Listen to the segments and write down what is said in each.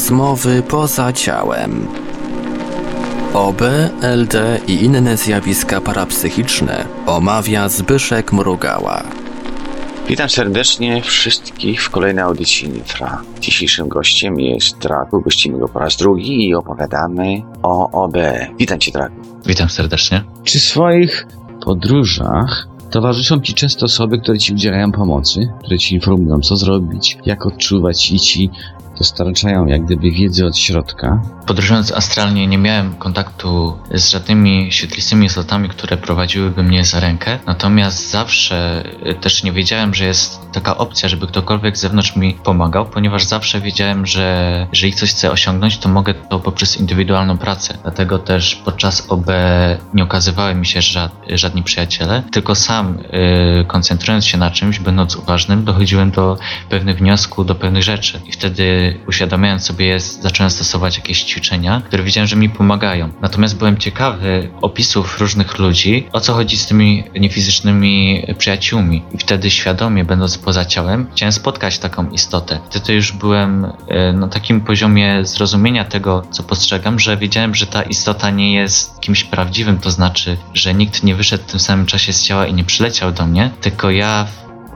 Rozmowy poza ciałem. OB, LD i inne zjawiska parapsychiczne omawia Zbyszek Mrugała. Witam serdecznie wszystkich w kolejnej audycji Nitra. Dzisiejszym gościem jest Dragu. Gościmy go po raz drugi i opowiadamy o OB. Witam cię, Dragu. Witam serdecznie. Czy w swoich podróżach towarzyszą ci często osoby, które ci udzielają pomocy, które ci informują, co zrobić, jak odczuwać i ci dostarczają jak gdyby wiedzy od środka. Podróżując astralnie nie miałem kontaktu z żadnymi świetlistymi istotami, które prowadziłyby mnie za rękę, natomiast zawsze y, też nie wiedziałem, że jest taka opcja, żeby ktokolwiek z zewnątrz mi pomagał, ponieważ zawsze wiedziałem, że jeżeli coś chcę osiągnąć, to mogę to poprzez indywidualną pracę. Dlatego też podczas OB nie okazywały mi się żad, żadni przyjaciele, tylko sam yy, koncentrując się na czymś, będąc uważnym, dochodziłem do pewnych wniosków, do pewnych rzeczy. I wtedy uświadamiając sobie je, zacząłem stosować jakieś ćwiczenia, które widziałem, że mi pomagają. Natomiast byłem ciekawy opisów różnych ludzi, o co chodzi z tymi niefizycznymi przyjaciółmi. I wtedy świadomie, będąc poza ciałem, chciałem spotkać taką istotę. Wtedy już byłem e, na takim poziomie zrozumienia tego, co postrzegam, że wiedziałem, że ta istota nie jest kimś prawdziwym, to znaczy, że nikt nie wyszedł w tym samym czasie z ciała i nie przyleciał do mnie, tylko ja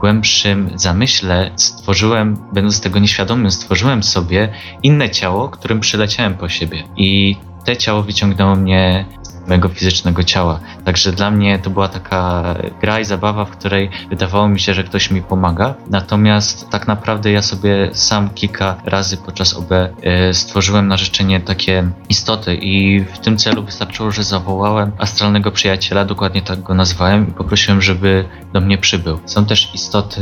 głębszym zamyśle stworzyłem, będąc tego nieświadomym, stworzyłem sobie inne ciało, którym przyleciałem po siebie. I te ciało wyciągnęło mnie mojego fizycznego ciała. Także dla mnie to była taka gra i zabawa, w której wydawało mi się, że ktoś mi pomaga. Natomiast tak naprawdę ja sobie sam kilka razy podczas OB e, stworzyłem na życzenie takie istoty i w tym celu wystarczyło, że zawołałem astralnego przyjaciela, dokładnie tak go nazwałem i poprosiłem, żeby do mnie przybył. Są też istoty,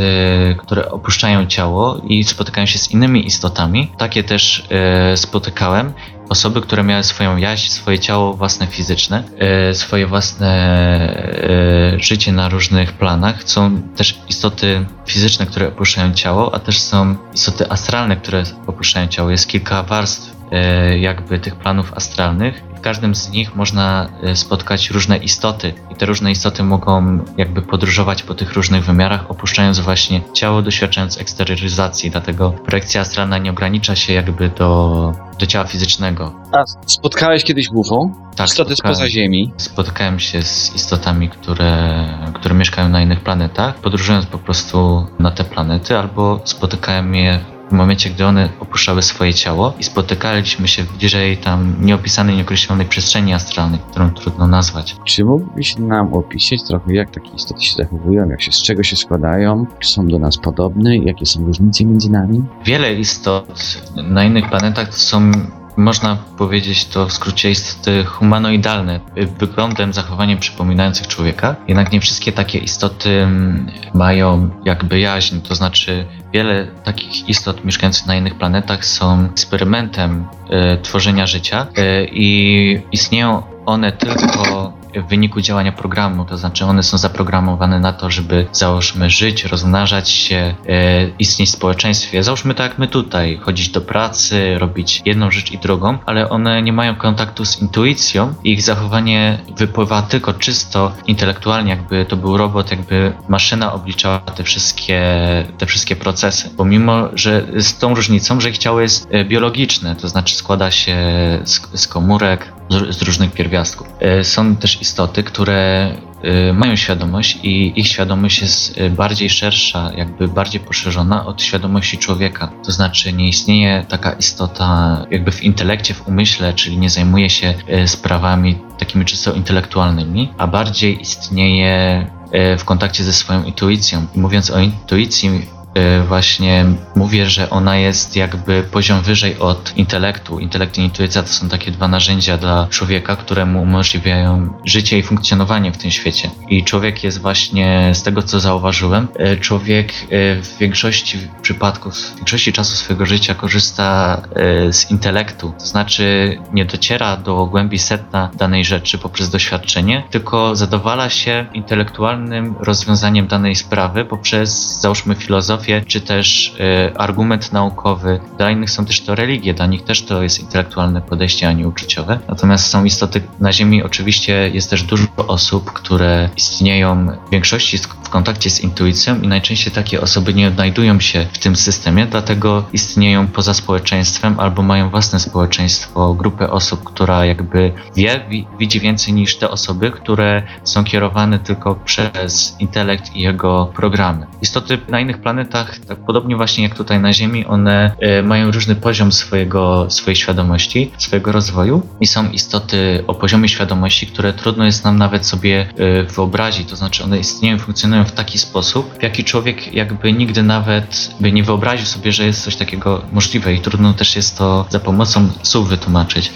które opuszczają ciało i spotykają się z innymi istotami. Takie też e, spotykałem osoby, które miały swoją jaźń, swoje ciało własne fizyczne, e, swoje własne e, życie na różnych planach. Są też istoty fizyczne, które opuszczają ciało, a też są istoty astralne, które opuszczają ciało. Jest kilka warstw e, jakby tych planów astralnych każdym z nich można e, spotkać różne istoty i te różne istoty mogą jakby podróżować po tych różnych wymiarach, opuszczając właśnie ciało, doświadczając eksterioryzacji, dlatego projekcja astralna nie ogranicza się jakby do, do ciała fizycznego. A spotkałeś kiedyś UFO? Tak, Istoty spoza Ziemi? Spotkałem się z istotami, które, które mieszkają na innych planetach, podróżując po prostu na te planety, albo spotykałem je w momencie, gdy one opuszczały swoje ciało i spotykaliśmy się w bliżej tam nieopisanej, nieokreślonej przestrzeni astralnej, którą trudno nazwać. Czy mógłbyś nam opisać trochę, jak takie istoty się zachowują, jak się, z czego się składają, czy są do nas podobne, jakie są różnice między nami? Wiele istot na innych planetach są można powiedzieć to w skrócie istoty humanoidalne, wyglądem, zachowaniem przypominających człowieka. Jednak nie wszystkie takie istoty mm, mają jakby jaźń, to znaczy wiele takich istot mieszkających na innych planetach są eksperymentem y, tworzenia życia y, i istnieją one tylko w wyniku działania programu, to znaczy one są zaprogramowane na to, żeby załóżmy żyć, rozmnażać się, e, istnieć w społeczeństwie. Załóżmy tak jak my tutaj, chodzić do pracy, robić jedną rzecz i drugą, ale one nie mają kontaktu z intuicją. Ich zachowanie wypływa tylko czysto intelektualnie, jakby to był robot, jakby maszyna obliczała te wszystkie, te wszystkie procesy. Pomimo, że z tą różnicą, że ich ciało jest e, biologiczne, to znaczy składa się z, z komórek, z, różnych pierwiastków. E, są też istoty, które y, mają świadomość i ich świadomość jest y, bardziej szersza, jakby bardziej poszerzona od świadomości człowieka. To znaczy nie istnieje taka istota jakby w intelekcie, w umyśle, czyli nie zajmuje się y, sprawami takimi czysto intelektualnymi, a bardziej istnieje w kontakcie ze swoją intuicją. I mówiąc o intuicji, właśnie mówię, że ona jest jakby poziom wyżej od intelektu. Intelekt i intuicja to są takie dwa narzędzia dla człowieka, które mu umożliwiają życie i funkcjonowanie w tym świecie. I człowiek jest właśnie, z tego co zauważyłem, y, człowiek y, w większości przypadków, w większości czasu swojego życia korzysta z intelektu. To znaczy nie dociera do głębi setna danej rzeczy poprzez doświadczenie, tylko zadowala się intelektualnym rozwiązaniem danej sprawy poprzez, załóżmy, filozofię filozofię, czy też e, argument naukowy. Dla innych są też to religie, dla nich też to jest intelektualne podejście, a nie uczuciowe. Natomiast są istoty na Ziemi, oczywiście jest też dużo osób, które istnieją w większości w kontakcie z intuicją i najczęściej takie osoby nie odnajdują się w tym systemie, dlatego istnieją poza społeczeństwem albo mają własne społeczeństwo, grupę osób, która jakby wie, widzi więcej niż te osoby, które są kierowane tylko przez intelekt i jego programy. Istoty na innych planetach, tak podobnie właśnie jak tutaj na Ziemi, one y, mają różny poziom swojego, swojej świadomości, swojego rozwoju i są istoty o poziomie świadomości, które trudno jest nam nawet sobie y, wyobrazić, to znaczy one istnieją, funkcjonują w taki sposób, w jaki człowiek jakby nigdy nawet by nie wyobraził sobie, że jest coś takiego możliwe i trudno też jest to za pomocą słów wytłumaczyć.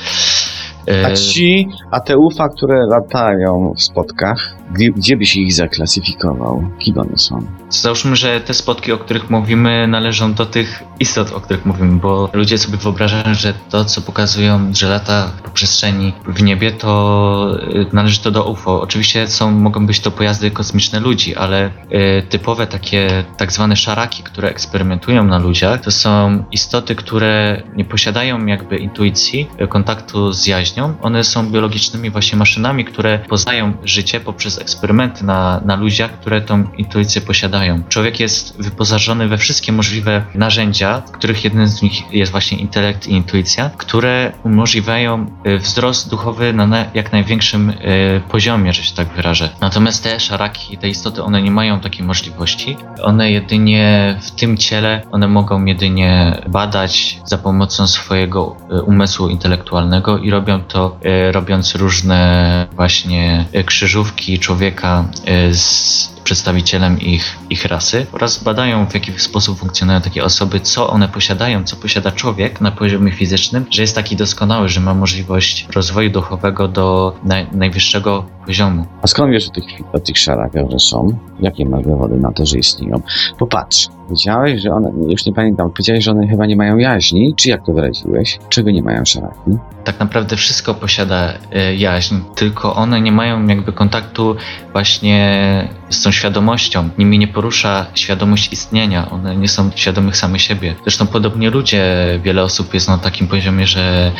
A E, ci, a te UFA, które latają w spotkach, gdzie, gdzie byś ich zaklasyfikował? Kim one są? Załóżmy, że te spotki, o których mówimy, należą do tych istot, o których mówimy, bo ludzie sobie wyobrażają, że to, co pokazują, że lata po przestrzeni w niebie, to y, należy to do UFO. Oczywiście są, mogą być to pojazdy kosmiczne ludzi, ale y, typowe takie tak zwane szaraki, które eksperymentują na ludziach, to są istoty, które nie posiadają jakby intuicji, y, kontaktu z jaźnią. One są biologicznymi właśnie maszynami, które poznają życie poprzez eksperymenty na, na ludziach, które tą intuicję posiadają. Człowiek jest wyposażony we wszystkie możliwe narzędzia, których jednym z nich jest właśnie intelekt i intuicja, które umożliwiają y, wzrost duchowy na jak największym y, poziomie, że się tak wyrażę. Natomiast te szaraki, te istoty, one nie mają takiej możliwości. One jedynie w tym ciele, one mogą jedynie badać za pomocą swojego y, umysłu intelektualnego i robią to y, robiąc różne właśnie y, krzyżówki człowieka y, z przedstawicielem ich, ich rasy oraz badają w jaki sposób funkcjonują takie osoby, co one posiadają, co posiada człowiek na poziomie fizycznym, że jest taki doskonały, że ma możliwość rozwoju duchowego do naj, najwyższego poziomu. A skąd wiesz o tych, o tych szarakach, że są? Jakie masz dowody na to, że istnieją? Popatrz, powiedziałeś, że one, już nie pamiętam, powiedziałeś, że one chyba nie mają jaźni, czy jak to wyraziłeś? Czego nie mają szaraki? tak naprawdę wszystko posiada e, jaźń, tylko one nie mają jakby kontaktu właśnie z tą świadomością. Nimi nie porusza świadomość istnienia, one nie są świadomych samych siebie. Zresztą podobnie ludzie, wiele osób jest na takim poziomie, że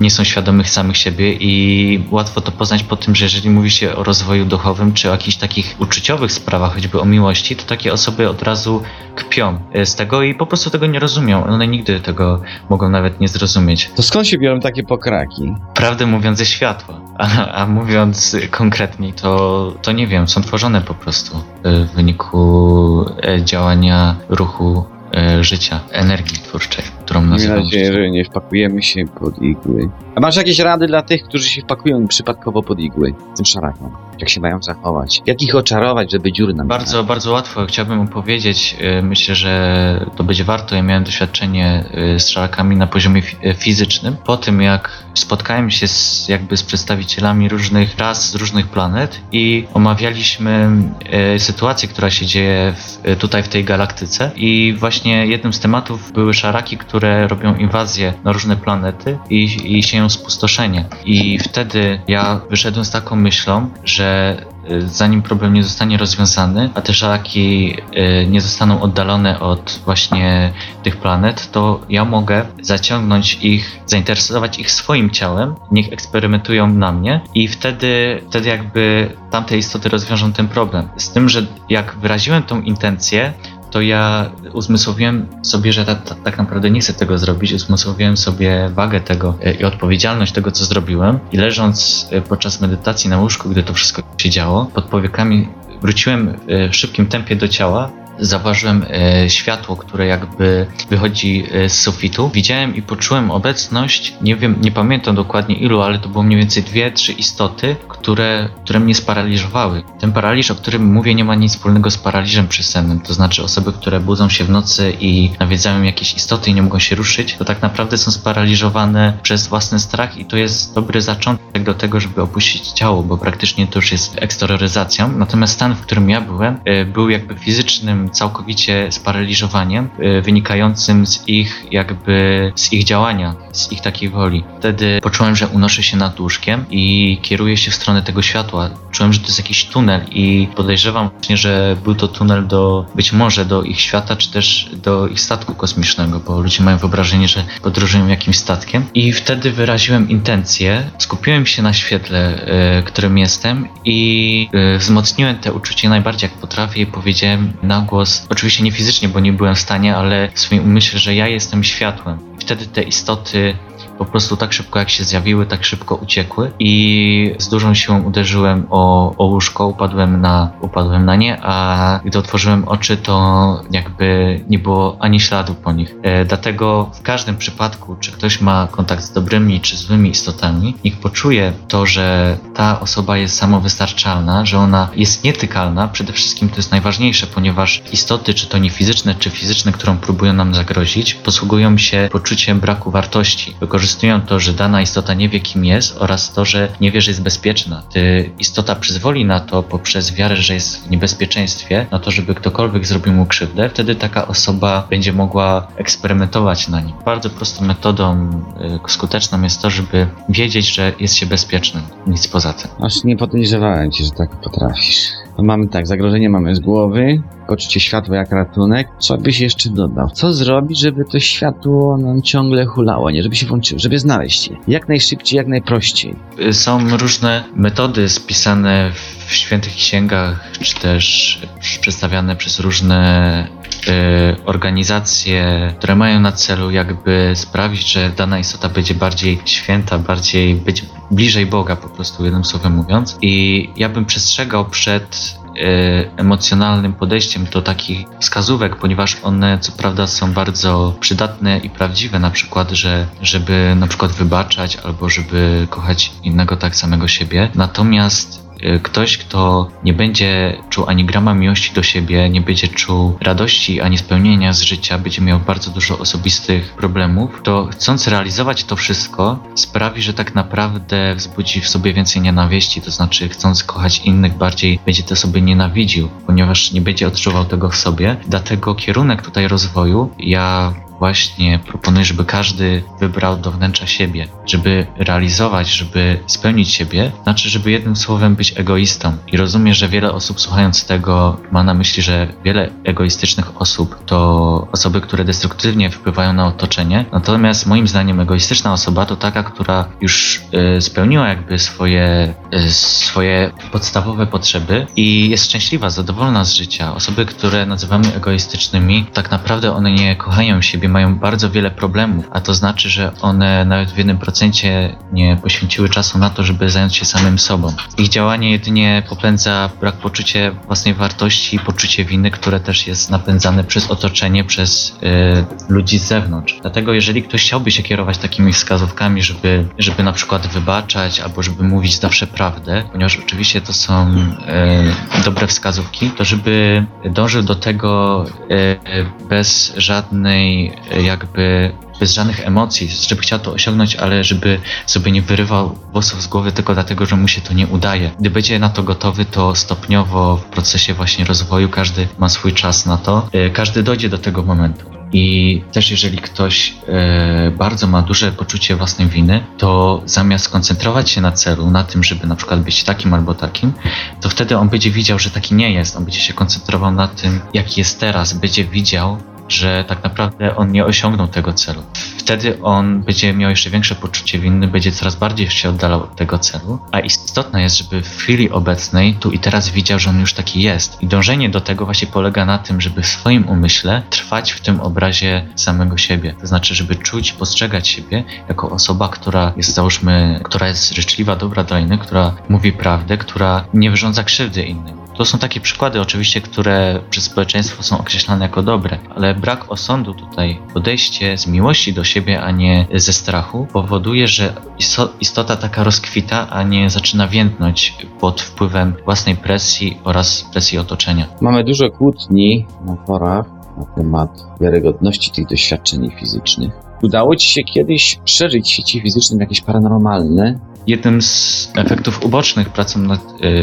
nie są świadomych samych siebie i łatwo to poznać po tym, że jeżeli mówi się o rozwoju duchowym czy o jakichś takich uczuciowych sprawach, choćby o miłości, to takie osoby od razu kpią z tego i po prostu tego nie rozumią. One nigdy tego mogą nawet nie zrozumieć. To skąd się biorą takie pokraki? Prawdę mówiąc ze światła, a, a mówiąc konkretniej, to, to nie wiem, są tworzone po prostu e, w wyniku e, działania ruchu e, życia, energii twórczej, którą nazywam nadzieję, że nie wpakujemy się pod igły. A masz jakieś rady dla tych, którzy się wpakują przypadkowo pod igły? Tym szarakom. Jak się mają zachować? Jak ich oczarować, żeby dziur nam Bardzo, bardzo łatwo. Chciałbym opowiedzieć. y, Myślę, że to będzie warto. Ja miałem doświadczenie y, z szarakami na poziomie y, fizycznym. Po tym, jak spotkałem się z, jakby z przedstawicielami różnych ras, z różnych planet i omawialiśmy sytuację, która się dzieje w, tutaj w tej galaktyce. I właśnie jednym z tematów były szaraki, które robią inwazję na różne planety i, i sieją spustoszenie. I wtedy ja wyszedłem z taką myślą, że y, zanim problem nie zostanie rozwiązany, a te szaraki y, nie zostaną oddalone od właśnie tych planet, to ja mogę zaciągnąć ich, zainteresować ich swoim ciałem, niech eksperymentują na mnie i wtedy, wtedy jakby tamte istoty rozwiążą ten problem. Z tym, że jak wyraziłem tą intencję, to ja uzmysłowiłem sobie, że ta, ta, tak naprawdę nie chcę tego zrobić. Uzmysłowiłem sobie wagę tego e, i odpowiedzialność tego, co zrobiłem. I leżąc e, podczas medytacji na łóżku, gdy to wszystko się działo, pod powiekami wróciłem w szybkim tempie do ciała. Zauważyłem e, światło, które jakby wychodzi e, z sufitu. Widziałem i poczułem obecność, nie wiem, nie pamiętam dokładnie ilu, ale to było mniej więcej dwie, trzy istoty, które, które mnie sparaliżowały. Ten paraliż, o którym mówię, nie ma nic wspólnego z paraliżem przesennym. To znaczy osoby, które budzą się w nocy i nawiedzają jakieś istoty i nie mogą się ruszyć, to tak naprawdę są sparaliżowane przez własny strach i to jest dobry zaczątek do tego, żeby opuścić ciało, bo praktycznie to już jest eksterroryzacją. Natomiast stan, w którym ja byłem, e, był jakby fizycznym całkowicie sparaliżowaniem y, wynikającym z ich jakby, z ich działania, z ich takiej woli. Wtedy poczułem, że unoszę się nad łóżkiem i kieruję się w stronę tego światła. Czułem, że to jest jakiś tunel i podejrzewam właśnie, że był to tunel do, być może do ich świata, czy też do ich statku kosmicznego, bo ludzie mają wyobrażenie, że podróżują jakimś statkiem. I wtedy wyraziłem intencję, skupiłem się na świetle, y, którym jestem i y, wzmocniłem te uczucie najbardziej jak potrafię i powiedziałem na głos, oczywiście nie fizycznie, bo nie byłem w stanie, ale w swoim umyśle, że ja jestem światłem. Wtedy te istoty po prostu tak szybko jak się zjawiły, tak szybko uciekły i z dużą siłą uderzyłem o, o łóżko, upadłem na, upadłem na nie, a gdy otworzyłem oczy, to jakby nie było ani śladu po nich. E, dlatego w każdym przypadku, czy ktoś ma kontakt z dobrymi czy złymi istotami, niech poczuje to, że ta osoba jest samowystarczalna, że ona jest nietykalna. Przede wszystkim to jest najważniejsze, ponieważ istoty, czy to nie fizyczne, czy fizyczne, którą próbują nam zagrozić, posługują się poczuciem braku wartości. Wykorzystują to, że dana istota nie wie, kim jest oraz to, że nie wie, że jest bezpieczna. Gdy istota przyzwoli na to poprzez wiarę, że jest w niebezpieczeństwie, na to, żeby ktokolwiek zrobił mu krzywdę, wtedy taka osoba będzie mogła eksperymentować na nim. Bardzo prostą metodą y, skuteczną jest to, żeby wiedzieć, że jest się bezpiecznym. Nic poza tym. Aż nie podejrzewałem cię, że tak potrafisz. No mamy tak, zagrożenie mamy z głowy, poczucie światła jak ratunek. Co byś jeszcze dodał? Co zrobić, żeby to światło nam ciągle hulało, nie? Żeby się włączyło, żeby znaleźć je. Jak najszybciej, jak najprościej. Są różne metody spisane w świętych księgach, czy też przedstawiane przez różne y, organizacje, które mają na celu jakby sprawić, że dana istota będzie bardziej święta, bardziej być bliżej Boga po prostu, jednym słowem mówiąc. I ja bym przestrzegał przed y, emocjonalnym podejściem do takich wskazówek, ponieważ one co prawda są bardzo przydatne i prawdziwe, na przykład, że żeby na przykład wybaczać albo żeby kochać innego tak samego siebie. Natomiast ktoś, kto nie będzie czuł ani grama miłości do siebie, nie będzie czuł radości ani spełnienia z życia, będzie miał bardzo dużo osobistych problemów, to chcąc realizować to wszystko, sprawi, że tak naprawdę wzbudzi w sobie więcej nienawiści, to znaczy chcąc kochać innych bardziej, będzie te osoby nienawidził, ponieważ nie będzie odczuwał tego w sobie. Dlatego kierunek tutaj rozwoju ja właśnie proponuję, żeby każdy wybrał do wnętrza siebie, żeby realizować, żeby spełnić siebie, znaczy, żeby jednym słowem być egoistą. I rozumiem, że wiele osób słuchając tego ma na myśli, że wiele egoistycznych osób to osoby, które destruktywnie wpływają na otoczenie. Natomiast moim zdaniem egoistyczna osoba to taka, która już y, spełniła jakby swoje, y, swoje podstawowe potrzeby i jest szczęśliwa, zadowolona z życia. Osoby, które nazywamy egoistycznymi, tak naprawdę one nie kochają siebie, mają bardzo wiele problemów, a to znaczy, że one nawet w jednym procencie nie poświęciły czasu na to, żeby zająć się samym sobą. Ich działanie jedynie popędza brak poczucia własnej wartości i poczucie winy, które też jest napędzane przez otoczenie, przez y, ludzi z zewnątrz. Dlatego jeżeli ktoś chciałby się kierować takimi wskazówkami, żeby, żeby na przykład wybaczać albo żeby mówić zawsze prawdę, ponieważ oczywiście to są y, dobre wskazówki, to żeby dążył do tego y, bez żadnej y, jakby bez żadnych emocji, żeby chciał to osiągnąć, ale żeby sobie nie wyrywał włosów z głowy tylko dlatego, że mu się to nie udaje. Gdy będzie na to gotowy, to stopniowo w procesie właśnie rozwoju każdy ma swój czas na to. Y, Każdy dojdzie do tego momentu. I też jeżeli ktoś e, bardzo ma duże poczucie własnej winy, to zamiast skoncentrować się na celu, na tym, żeby na przykład być takim albo takim, to wtedy on będzie widział, że taki nie jest. On będzie się koncentrował na tym, jaki jest teraz. Będzie widział, że tak naprawdę on nie osiągnął tego celu. Wtedy on będzie miał jeszcze większe poczucie winy, będzie coraz bardziej się oddalał od tego celu. A istotne jest, żeby w chwili obecnej, tu i teraz widział, że on już taki jest. I dążenie do tego właśnie polega na tym, żeby w swoim umyśle trwać w tym obrazie samego siebie. To znaczy, żeby czuć, postrzegać siebie jako osoba, która jest, załóżmy, która jest życzliwa, dobra dla innych, która mówi prawdę, która nie wyrządza krzywdy innym. To są takie przykłady oczywiście, które przez społeczeństwo są określane jako dobre, ale brak osądu tutaj, podejście z miłości do siebie, a nie ze strachu, powoduje, że isto- istota taka rozkwita, a nie zaczyna więdnąć pod wpływem własnej presji oraz presji otoczenia. Mamy dużo kłótni na forach na temat wiarygodności tych doświadczeń fizycznych. Udało ci się kiedyś przeżyć w świecie fizycznym jakieś paranormalne jednym z efektów ubocznych pracy nad,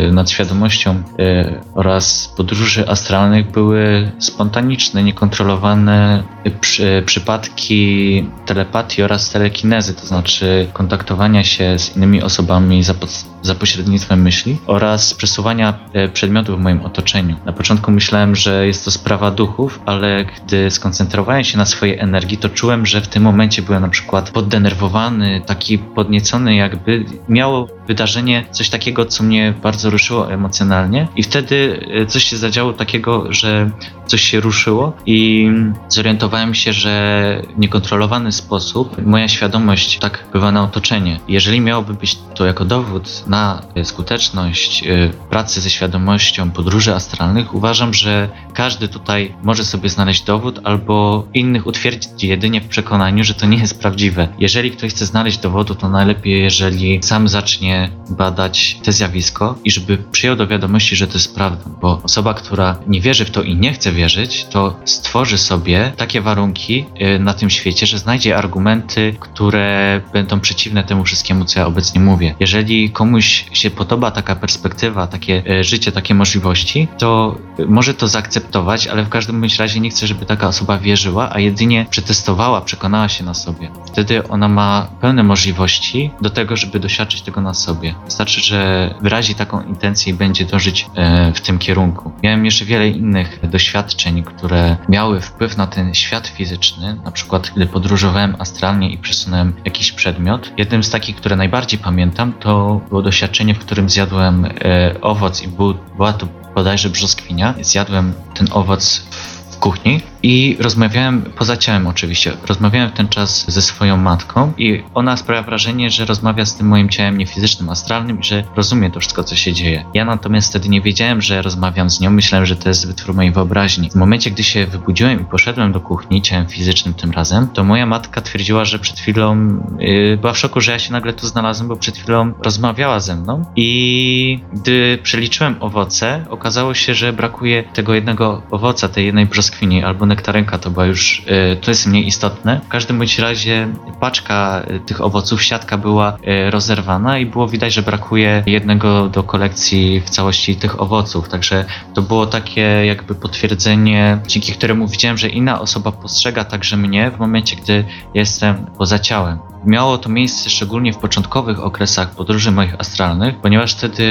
y, nad świadomością y, oraz podróży astralnych były spontaniczne, niekontrolowane przy, przypadki telepatii oraz telekinezy, to znaczy kontaktowania się z innymi osobami za, za pośrednictwem myśli oraz przesuwania e, przedmiotów w moim otoczeniu. Na początku myślałem, że jest to sprawa duchów, ale gdy skoncentrowałem się na swojej energii, to czułem, że w tym momencie byłem na przykład poddenerwowany, taki podniecony, jakby miało wydarzenie coś takiego, co mnie bardzo ruszyło emocjonalnie i wtedy e, coś się zadziało takiego, że coś się ruszyło i zorientowałem się, że w niekontrolowany sposób moja świadomość tak wpływa na otoczenie. Jeżeli miałoby być to jako dowód na skuteczność e, pracy ze świadomością podróży astralnych, uważam, że każdy tutaj może sobie znaleźć dowód albo innych utwierdzić jedynie w przekonaniu, że to nie jest prawdziwe. Jeżeli ktoś chce znaleźć dowodu, to najlepiej, jeżeli sam zacznie badać te zjawisko i żeby przyjął do wiadomości, że to jest prawdą, bo osoba, która nie wierzy w to i nie chce wierzyć, to stworzy sobie takie warunki e, na tym świecie, że znajdzie argumenty, które będą przeciwne temu wszystkiemu, co ja obecnie mówię. Jeżeli komuś się podoba taka perspektywa, takie e, życie, takie możliwości, to może to zaakceptować, ale w każdym bądź razie nie chcę, żeby taka osoba wierzyła, a jedynie przetestowała, przekonała się na sobie. Wtedy ona ma pełne możliwości do tego, żeby doświadczyć tego na sobie. Wystarczy, że wyrazi taką intencję i będzie dążyć e, w tym kierunku. Miałem jeszcze wiele innych doświadczeń, które miały wpływ na ten świat fizyczny, na przykład gdy podróżowałem astralnie i przesunąłem jakiś przedmiot. Jednym z takich, które najbardziej pamiętam, to było doświadczenie, w którym zjadłem e, owoc i był, była to bodajże brzoskwinia. Zjadłem ten owoc w kuchni i rozmawiałem, poza ciałem oczywiście, rozmawiałem w ten czas ze swoją matką i ona sprawia wrażenie, że rozmawia z tym moim ciałem niefizycznym, astralnym i że rozumie to wszystko, co się dzieje. Ja natomiast wtedy nie wiedziałem, że rozmawiam z nią, myślałem, że to jest wytwór mojej wyobraźni. W momencie, gdy się wybudziłem i poszedłem do kuchni, ciałem fizycznym tym razem, to moja matka twierdziła, że przed chwilą yy, była w szoku, że ja się nagle tu znalazłem, bo przed chwilą rozmawiała ze mną i gdy przeliczyłem owoce, okazało się, że brakuje tego jednego owoca, tej jednej brzoskwini albo nektarynka to była już, y, to jest mniej istotne. W każdym bądź razie paczka y, tych owoców, siatka była y, rozerwana i było widać, że brakuje jednego do kolekcji w całości tych owoców. Także to było takie jakby potwierdzenie, dzięki któremu widziałem, że inna osoba postrzega także mnie w momencie, gdy jestem poza ciałem. Miało to miejsce szczególnie w początkowych okresach podróży moich astralnych, ponieważ wtedy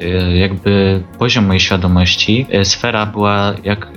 e, jakby poziom mojej świadomości, e, sfera była jak e,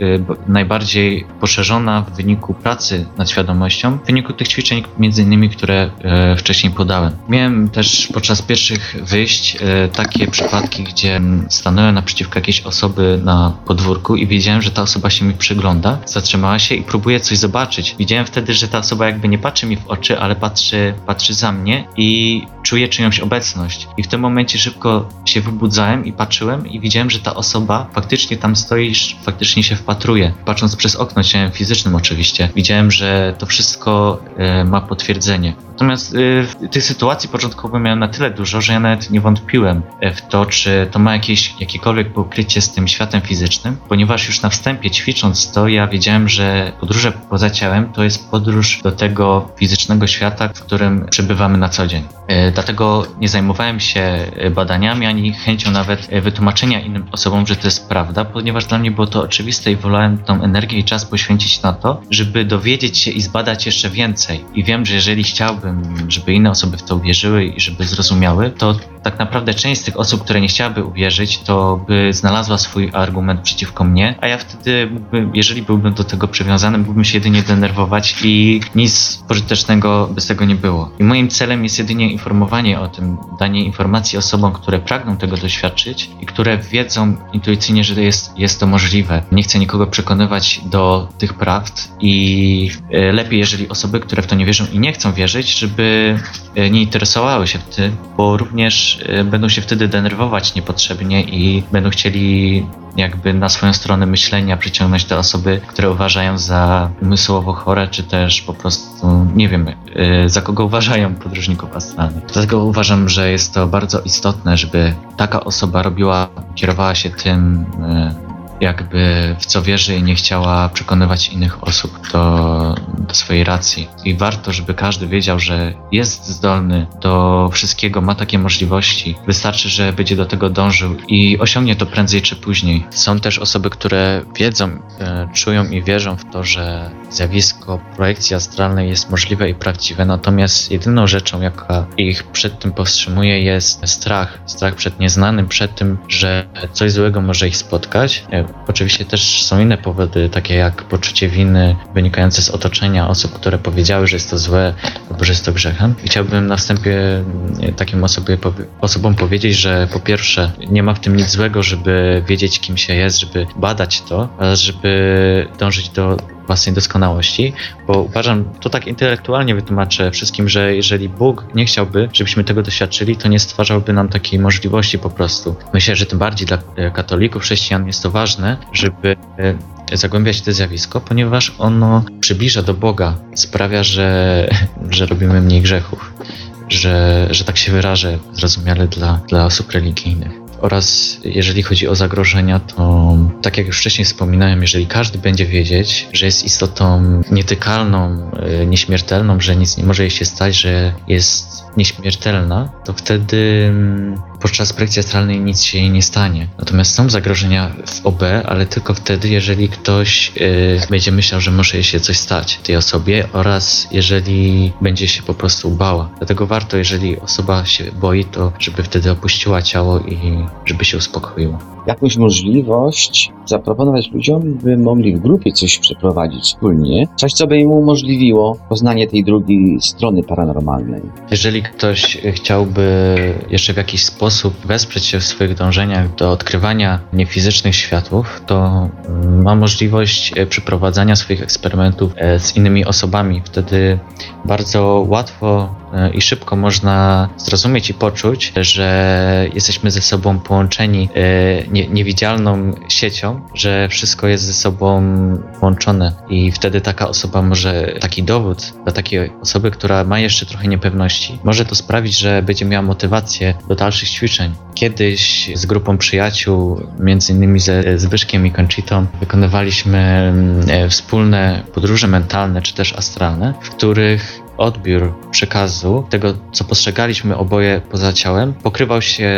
najbardziej poszerzona w wyniku pracy nad świadomością, w wyniku tych ćwiczeń między innymi, które wcześniej podałem. Miałem też podczas pierwszych wyjść takie przypadki, gdzie stanąłem naprzeciwko jakiejś osoby na podwórku i wiedziałem, że ta osoba się mi przygląda, zatrzymała się i próbuje coś zobaczyć. Widziałem wtedy, że ta osoba jakby nie patrzy mi w oczy, ale patrzy patrzy za mnie i czuję czyjąś obecność. I w tym momencie szybko się wybudzałem i patrzyłem i widziałem, że ta osoba faktycznie tam stoi, faktycznie się wpatruje. Patrząc przez okno ciałem fizycznym oczywiście, widziałem, że to wszystko e, ma potwierdzenie. Natomiast e, tych sytuacji początkowo miałem na tyle dużo, że ja nawet nie wątpiłem e, w to, czy to ma jakieś, jakiekolwiek pokrycie z tym światem fizycznym, ponieważ już na wstępie ćwicząc to, ja wiedziałem, że podróże poza ciałem to jest podróż do tego fizycznego świata, w którym którym przebywamy na co dzień. E, dlatego nie zajmowałem się e, badaniami ani chęcią nawet e, wytłumaczenia innym osobom, że to jest prawda, ponieważ dla mnie było to oczywiste i wolałem tą energię i czas poświęcić na to, żeby dowiedzieć się i zbadać jeszcze więcej. I wiem, że jeżeli chciałbym, żeby inne osoby w to uwierzyły i żeby zrozumiały, to tak naprawdę część z tych osób, które nie chciałaby uwierzyć, to by znalazła swój argument przeciwko mnie, a ja wtedy, mógłbym, jeżeli byłbym do tego przywiązany, mógłbym się jedynie denerwować i nic pożytecznego bez tego nie było. I moim celem jest jedynie informowanie o tym, danie informacji osobom, które pragną tego doświadczyć i które wiedzą intuicyjnie, że jest, jest to możliwe. Nie chcę nikogo przekonywać do tych prawd i e, lepiej, jeżeli osoby, które w to nie wierzą i nie chcą wierzyć, żeby e, nie interesowały się tym, bo również e, będą się wtedy denerwować niepotrzebnie i będą chcieli jakby na swoją stronę myślenia przyciągnąć te osoby, które uważają za umysłowo chore, czy też po prostu nie wiem, y, za kogo uważają podróżników astralnych. Dlatego uważam, że jest to bardzo istotne, żeby taka osoba robiła, kierowała się tym, y, jakby w co wierzy i nie chciała przekonywać innych osób do, do swojej racji. I warto, żeby każdy wiedział, że jest zdolny do wszystkiego, ma takie możliwości. Wystarczy, że będzie do tego dążył i osiągnie to prędzej czy później. Są też osoby, które wiedzą, e, czują i wierzą w to, że zjawisko projekcji astralnej jest możliwe i prawdziwe, natomiast jedyną rzeczą, jaka ich przed tym powstrzymuje, jest strach. Strach przed nieznanym, przed tym, że coś złego może ich spotkać. E, Oczywiście też są inne powody, takie jak poczucie winy wynikające z otoczenia osób, które powiedziały, że jest to złe albo że jest to grzechem. Chciałbym na wstępie mm, takim osobie, osobom powiedzieć, że po pierwsze nie ma w tym nic złego, żeby wiedzieć kim się jest, żeby badać to, oraz żeby dążyć do własnej doskonałości, bo uważam, to tak intelektualnie wytłumaczę wszystkim, że jeżeli Bóg nie chciałby, żebyśmy tego doświadczyli, to nie stwarzałby nam takiej możliwości po prostu. Myślę, że tym bardziej dla e, katolików, chrześcijan jest to ważne, żeby e, zagłębiać to zjawisko, ponieważ ono przybliża do Boga, sprawia, że, że robimy mniej grzechów, że, że tak się wyrażę zrozumiale dla, dla osób religijnych. Oraz jeżeli chodzi o zagrożenia, to tak jak już wcześniej wspominałem, jeżeli każdy będzie wiedzieć, że jest istotą nietykalną, y, nieśmiertelną, że nic nie może jej się stać, że jest nieśmiertelna, to wtedy mm, podczas projekcji astralnej nic się jej nie stanie. Natomiast są zagrożenia w OB, ale tylko wtedy, jeżeli ktoś y, będzie myślał, że może jej się coś stać tej osobie oraz jeżeli będzie się po prostu bała. Dlatego warto, jeżeli osoba się boi, to żeby wtedy opuściła ciało i żeby się uspokoiła. Jakąś możliwość zaproponować ludziom, by mogli w grupie coś przeprowadzić wspólnie, coś, co by im umożliwiło poznanie tej drugiej strony paranormalnej. Jeżeli ktoś chciałby jeszcze w jakiś sposób wesprzeć się w swoich dążeniach do odkrywania niefizycznych światów, to mm, ma możliwość e, przeprowadzania swoich eksperymentów e, z innymi osobami. Wtedy bardzo łatwo i szybko można zrozumieć i poczuć, że jesteśmy ze sobą połączeni e, nie, niewidzialną siecią, że wszystko jest ze sobą połączone i wtedy taka osoba może, taki dowód dla takiej osoby, która ma jeszcze trochę niepewności, może to sprawić, że będzie miała motywację do dalszych ćwiczeń. Kiedyś z grupą przyjaciół, między innymi ze Zbyszkiem i Conchitą, wykonywaliśmy mm, e, wspólne podróże mentalne czy też astralne, w których odbiór przekazu, tego co postrzegaliśmy oboje poza ciałem, pokrywał się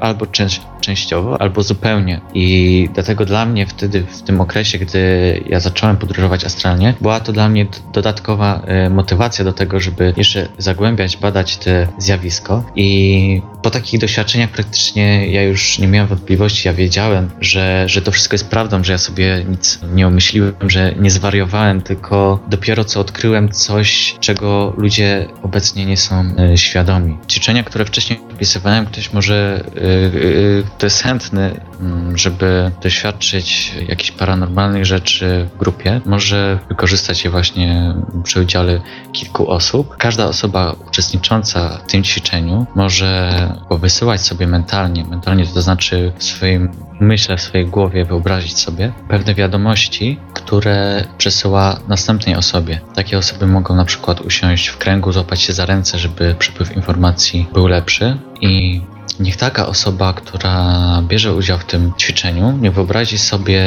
albo część, częściowo, albo zupełnie. I dlatego dla mnie wtedy, w tym okresie, gdy ja zacząłem podróżować astralnie, była to dla mnie dodatkowa e, motywacja do tego, żeby jeszcze zagłębiać, badać to zjawisko. I po takich doświadczeniach praktycznie ja już nie miałem wątpliwości, ja wiedziałem, że, że to wszystko jest prawdą, że ja sobie nic nie umyśliłem, że nie zwariowałem, tylko dopiero co odkryłem coś, czego ludzie obecnie nie są e, świadomi. Ćwiczenia, które wcześniej opisywałem, ktoś może, e, e, kto jest chętny, mm, żeby doświadczyć jakichś paranormalnych rzeczy w grupie, może wykorzystać je właśnie przy udziale kilku osób. Każda osoba uczestnicząca w tym ćwiczeniu może powysyłać sobie mentalnie, mentalnie to znaczy w swoim myśle, w swojej głowie wyobrazić sobie pewne wiadomości, które przesyła następnej osobie. Takie osoby mogą na przykład usiąść w kręgu, złapać się za ręce, żeby przepływ informacji był lepszy i niech taka osoba, która bierze udział w tym ćwiczeniu, nie wyobrazi sobie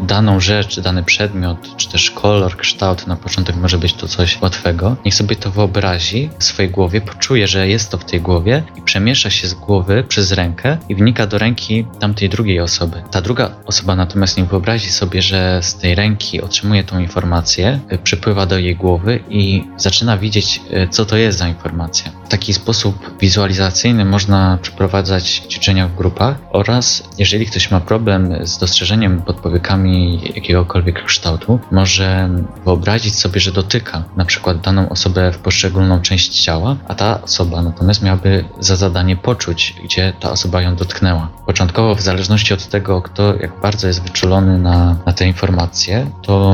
daną rzecz, dany przedmiot, czy też kolor, kształt, na początek może być to coś łatwego. Niech sobie to wyobrazi w swojej głowie, poczuje, że jest to w tej głowie i przemiesza się z głowy przez rękę i wnika do ręki tamtej drugiej osoby. Ta druga osoba natomiast nie wyobrazi sobie, że z tej ręki otrzymuje tą informację, y, przypływa do jej głowy i zaczyna widzieć, y, co to jest za informacja. W taki sposób wizualizacyjny można przeprowadzać ćwiczenia w grupach oraz jeżeli ktoś ma problem z dostrzeżeniem pod powiekami jakiegokolwiek kształtu, może wyobrazić sobie, że dotyka na przykład daną osobę w poszczególną część ciała, a ta osoba natomiast miałaby za zadanie poczuć, gdzie ta osoba ją dotknęła. Początkowo, w zależności od tego, kto jak bardzo jest wyczulony na, na te informacje, to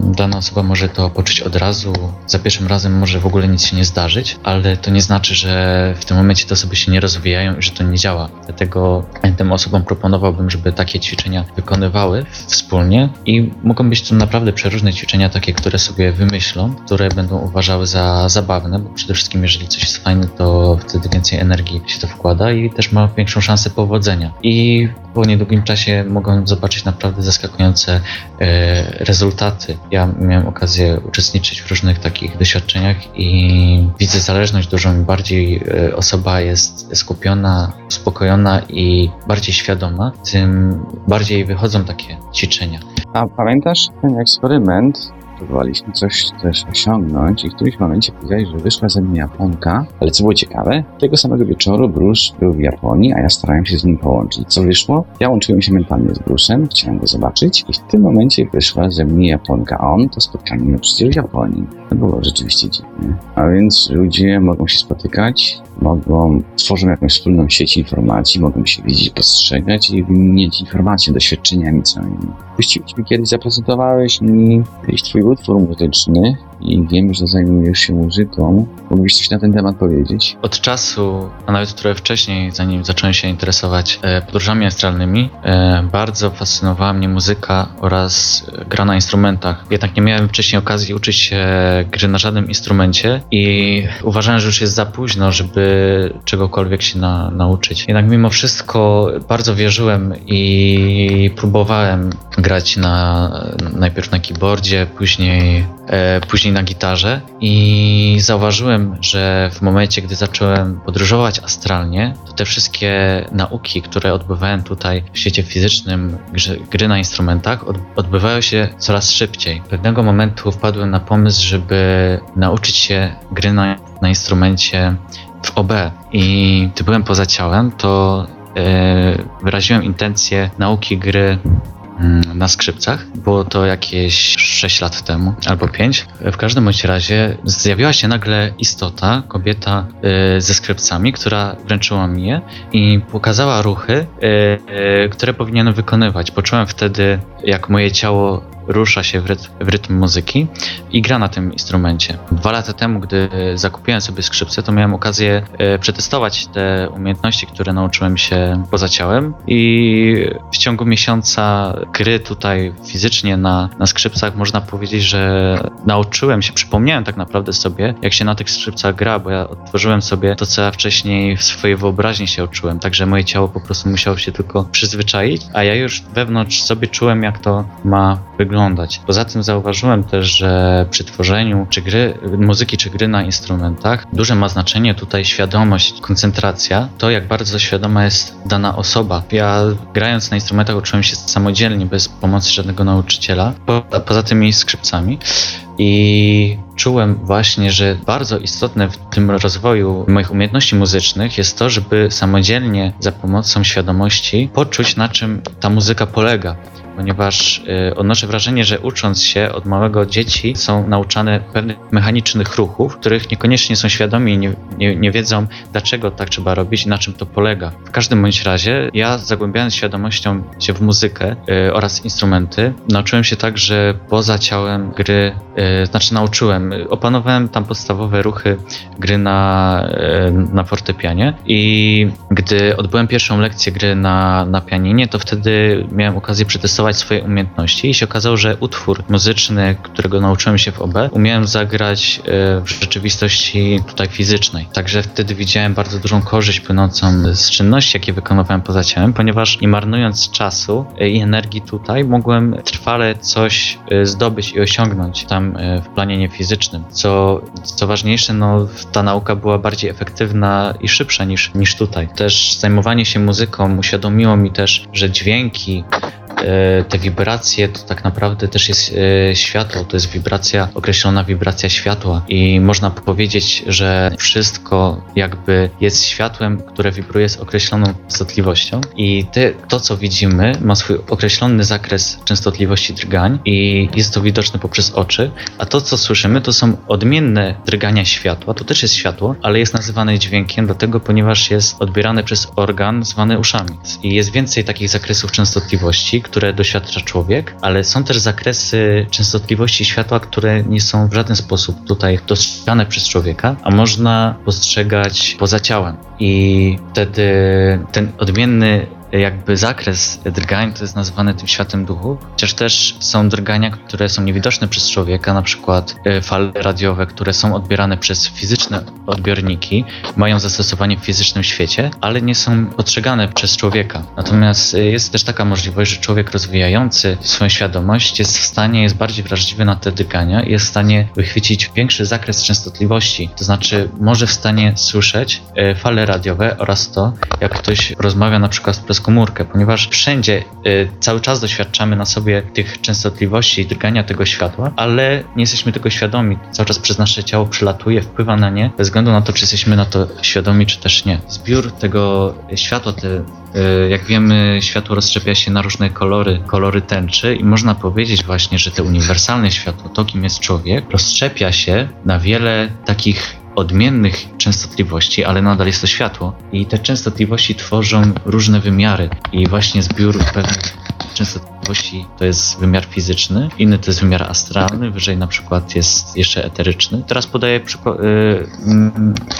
dana osoba może to poczuć od razu, za pierwszym razem może w ogóle nic się nie zdarzyć, ale to nie znaczy, że w tym momencie te osoby się nie rozwijają i że to nie działa. Dlatego tym osobom proponowałbym, żeby takie ćwiczenia wykonywały wspólnie i mogą być to naprawdę przeróżne ćwiczenia, takie, które sobie wymyślą, które będą uważały za zabawne, bo przede wszystkim jeżeli coś jest fajne, to wtedy więcej energii się to wkłada i też ma większą szansę powodzenia. I po niedługim czasie mogą zobaczyć naprawdę zaskakujące e, rezultaty. Ja miałem okazję uczestniczyć w różnych takich doświadczeniach i widzę zależność dużo. Bardziej e, osoba jest skupiona, uspokojona i bardziej świadoma, tym bardziej wychodzą takie ćwiczenia. A pamiętasz ten eksperyment, próbowaliśmy coś też osiągnąć i w którymś momencie powiedziałeś, że wyszła ze mnie Japonka, ale co było ciekawe, tego samego wieczoru Bruce był w Japonii, a ja starałem się z nim połączyć. Co wyszło? Ja łączyłem się mentalnie z Bruce'em, chciałem go zobaczyć i w tym momencie wyszła ze mnie Japonka, a on to spotkanie miał przecież w Japonii. To było rzeczywiście dziwne. A więc ludzie mogą się spotykać, mogą, tworzą jakąś wspólną sieć informacji, mogą się widzieć, postrzegać i wymieniać informacje, doświadczeniami całymi. Właściwie kiedyś zaprezentowałeś mi jakiś twój utwór muzyczny i wiem, że zajmujesz się muzyką. Mógłbyś coś na ten temat powiedzieć? Od czasu, a nawet trochę wcześniej, zanim zacząłem się interesować e, podróżami astralnymi, e, bardzo fascynowała mnie muzyka oraz gra na instrumentach. Jednak nie miałem wcześniej okazji uczyć się gry na żadnym instrumencie i uważałem, że już jest za późno, żeby czegokolwiek się na, nauczyć. Jednak mimo wszystko bardzo wierzyłem i próbowałem grać na, najpierw na keyboardzie, później, e, później na gitarze i zauważyłem, że w momencie, gdy zacząłem podróżować astralnie, to te wszystkie nauki, które odbywałem tutaj w świecie fizycznym, gry, gry na instrumentach, od, odbywają się coraz szybciej. Pewnego momentu wpadłem na pomysł, żeby nauczyć się gry na, na instrumencie w OB i gdy byłem poza ciałem, to yy, wyraziłem intencję nauki gry na skrzypcach. Było to jakieś 6 lat temu albo 5. W każdym bądź razie zjawiła się nagle istota, kobieta y, ze skrzypcami, która wręczyła mi je i pokazała ruchy, y, y, które powinienem wykonywać. Poczułem wtedy, jak moje ciało rusza się w rytm, w rytm, muzyki i gra na tym instrumencie. Dwa lata temu, gdy zakupiłem sobie skrzypce, to miałem okazję e, przetestować te umiejętności, które nauczyłem się poza ciałem i w ciągu miesiąca gry tutaj fizycznie na, na skrzypcach można powiedzieć, że nauczyłem się, przypomniałem tak naprawdę sobie, jak się na tych skrzypcach gra, bo ja otworzyłem sobie to, co ja wcześniej w swojej wyobraźni się uczyłem, także moje ciało po prostu musiało się tylko przyzwyczaić, a ja już wewnątrz sobie czułem, jak to ma wyglądać. Poza tym zauważyłem też, że przy tworzeniu czy gry, muzyki czy gry na instrumentach duże ma znaczenie tutaj świadomość, koncentracja, to jak bardzo świadoma jest dana osoba. Ja grając na instrumentach uczyłem się samodzielnie, bez pomocy żadnego nauczyciela, po, poza tymi skrzypcami. I czułem właśnie, że bardzo istotne w tym rozwoju moich umiejętności muzycznych jest to, żeby samodzielnie za pomocą świadomości poczuć, na czym ta muzyka polega ponieważ y, odnoszę wrażenie, że ucząc się od małego dzieci są nauczane pewnych mechanicznych ruchów, których niekoniecznie są świadomi i nie, nie, nie, wiedzą, dlaczego tak trzeba robić na czym to polega. W każdym bądź razie ja zagłębiając świadomością się w muzykę y, oraz instrumenty, nauczyłem się także poza ciałem gry, y, znaczy nauczyłem, opanowałem tam podstawowe ruchy gry na, y, na fortepianie i gdy odbyłem pierwszą lekcję gry na, na pianinie, to wtedy miałem okazję przetestować swoje umiejętności i się okazało, że utwór muzyczny, którego nauczyłem się w OB, umiałem zagrać e, w rzeczywistości tutaj fizycznej. Także wtedy widziałem bardzo dużą korzyść płynącą z czynności, jakie wykonywałem poza ciałem, ponieważ nie marnując czasu e, i energii tutaj, mogłem trwale coś e, zdobyć i osiągnąć tam w planie niefizycznym. Co, co ważniejsze, no, ta nauka była bardziej efektywna i szybsza niż, niż tutaj. Też zajmowanie się muzyką uświadomiło mi też, że dźwięki te wibracje to tak naprawdę też jest e, światło, to jest wibracja, określona wibracja światła. I można powiedzieć, że wszystko jakby jest światłem, które wibruje z określoną częstotliwością i te, to, co widzimy, ma swój określony zakres częstotliwości drgań i jest to widoczne poprzez oczy, a to, co słyszymy, to są odmienne drgania światła, to też jest światło, ale jest nazywane dźwiękiem, dlatego ponieważ jest odbierane przez organ zwany uszami. I jest więcej takich zakresów częstotliwości, które doświadcza człowiek, ale są też zakresy częstotliwości światła, które nie są w żaden sposób tutaj dostrzegane przez człowieka, a można postrzegać poza ciałem. I wtedy ten odmienny jakby zakres drgań to jest nazywane tym światem duchu, chociaż też są drgania, które są niewidoczne przez człowieka, na przykład e, fale radiowe, które są odbierane przez fizyczne odbiorniki, mają zastosowanie w fizycznym świecie, ale nie są postrzegane przez człowieka. Natomiast e, jest też taka możliwość, że człowiek rozwijający swoją świadomość jest w stanie, jest bardziej wrażliwy na te drgania i jest w stanie wychwycić większy zakres częstotliwości, to znaczy może w stanie słyszeć e, fale radiowe oraz to, jak ktoś rozmawia na przykład przez komórkę, ponieważ wszędzie y, cały czas doświadczamy na sobie tych częstotliwości i drgania tego światła, ale nie jesteśmy tego świadomi. Cały czas przez nasze ciało przylatuje, wpływa na nie, bez względu na to, czy jesteśmy na to świadomi, czy też nie. Zbiór tego światła, te, y, jak wiemy, światło rozszczepia się na różne kolory, kolory tęczy i można powiedzieć właśnie, że te uniwersalne światło, to kim jest człowiek, rozszczepia się na wiele takich odmiennych częstotliwości, ale nadal jest to światło. I te częstotliwości tworzą różne wymiary i właśnie zbiór pewnych częstotliwości to jest wymiar fizyczny, inny to jest wymiar astralny, wyżej na przykład jest jeszcze eteryczny. Teraz podaję przykład, yy,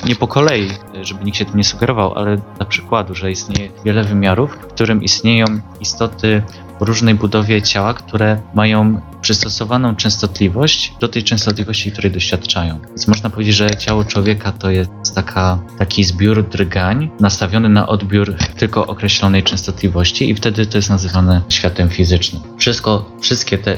nie po kolei, żeby nikt się tym nie sugerował, ale dla przykładu, że istnieje wiele wymiarów, w którym istnieją istoty o różnej budowie ciała, które mają przystosowaną częstotliwość do tej częstotliwości, której doświadczają. Więc można powiedzieć, że ciało człowieka to jest taka, taki zbiór drgań nastawiony na odbiór tylko określonej częstotliwości i wtedy to jest nazywane światem fizycznym. Wszystko, wszystkie te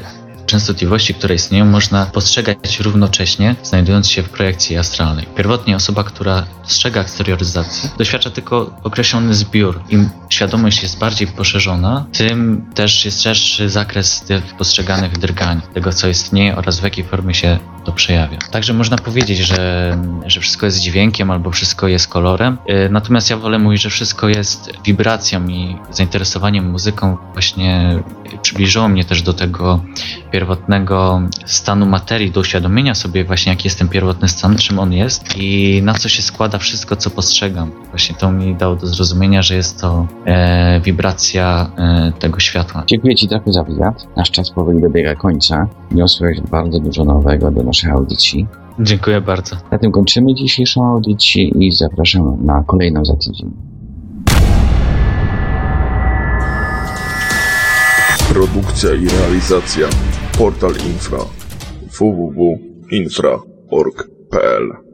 częstotliwości, które istnieją, można postrzegać równocześnie, znajdując się w projekcji astralnej. Pierwotnie osoba, która dostrzega eksterioryzację, doświadcza tylko określony zbiór. Im świadomość jest bardziej poszerzona, tym też jest szerszy zakres postrzeganych drgań, tego co istnieje oraz w jakiej formie się to przejawia. Także można powiedzieć, że, że wszystko jest dźwiękiem albo wszystko jest kolorem, y, natomiast ja wolę mówić, że wszystko jest wibracją i zainteresowaniem muzyką właśnie przybliżyło mnie też do tego pierwotnego stanu materii, do uświadomienia sobie właśnie jaki jest ten pierwotny stan, czym on jest i na co się składa wszystko, co postrzegam. Właśnie to mi dało do zrozumienia, że jest to e, wibracja e, tego światła. Dziękuję Ci trochę za wywiad. Nasz czas powoli dobiega końca. Niosłeś bardzo dużo nowego do naszych audycji. Dziękuję bardzo. Na tym kończymy dzisiejszą audycję i zapraszam na kolejną za tydzień. Produkcja i realizacja Portal Infra www.infra.org.pl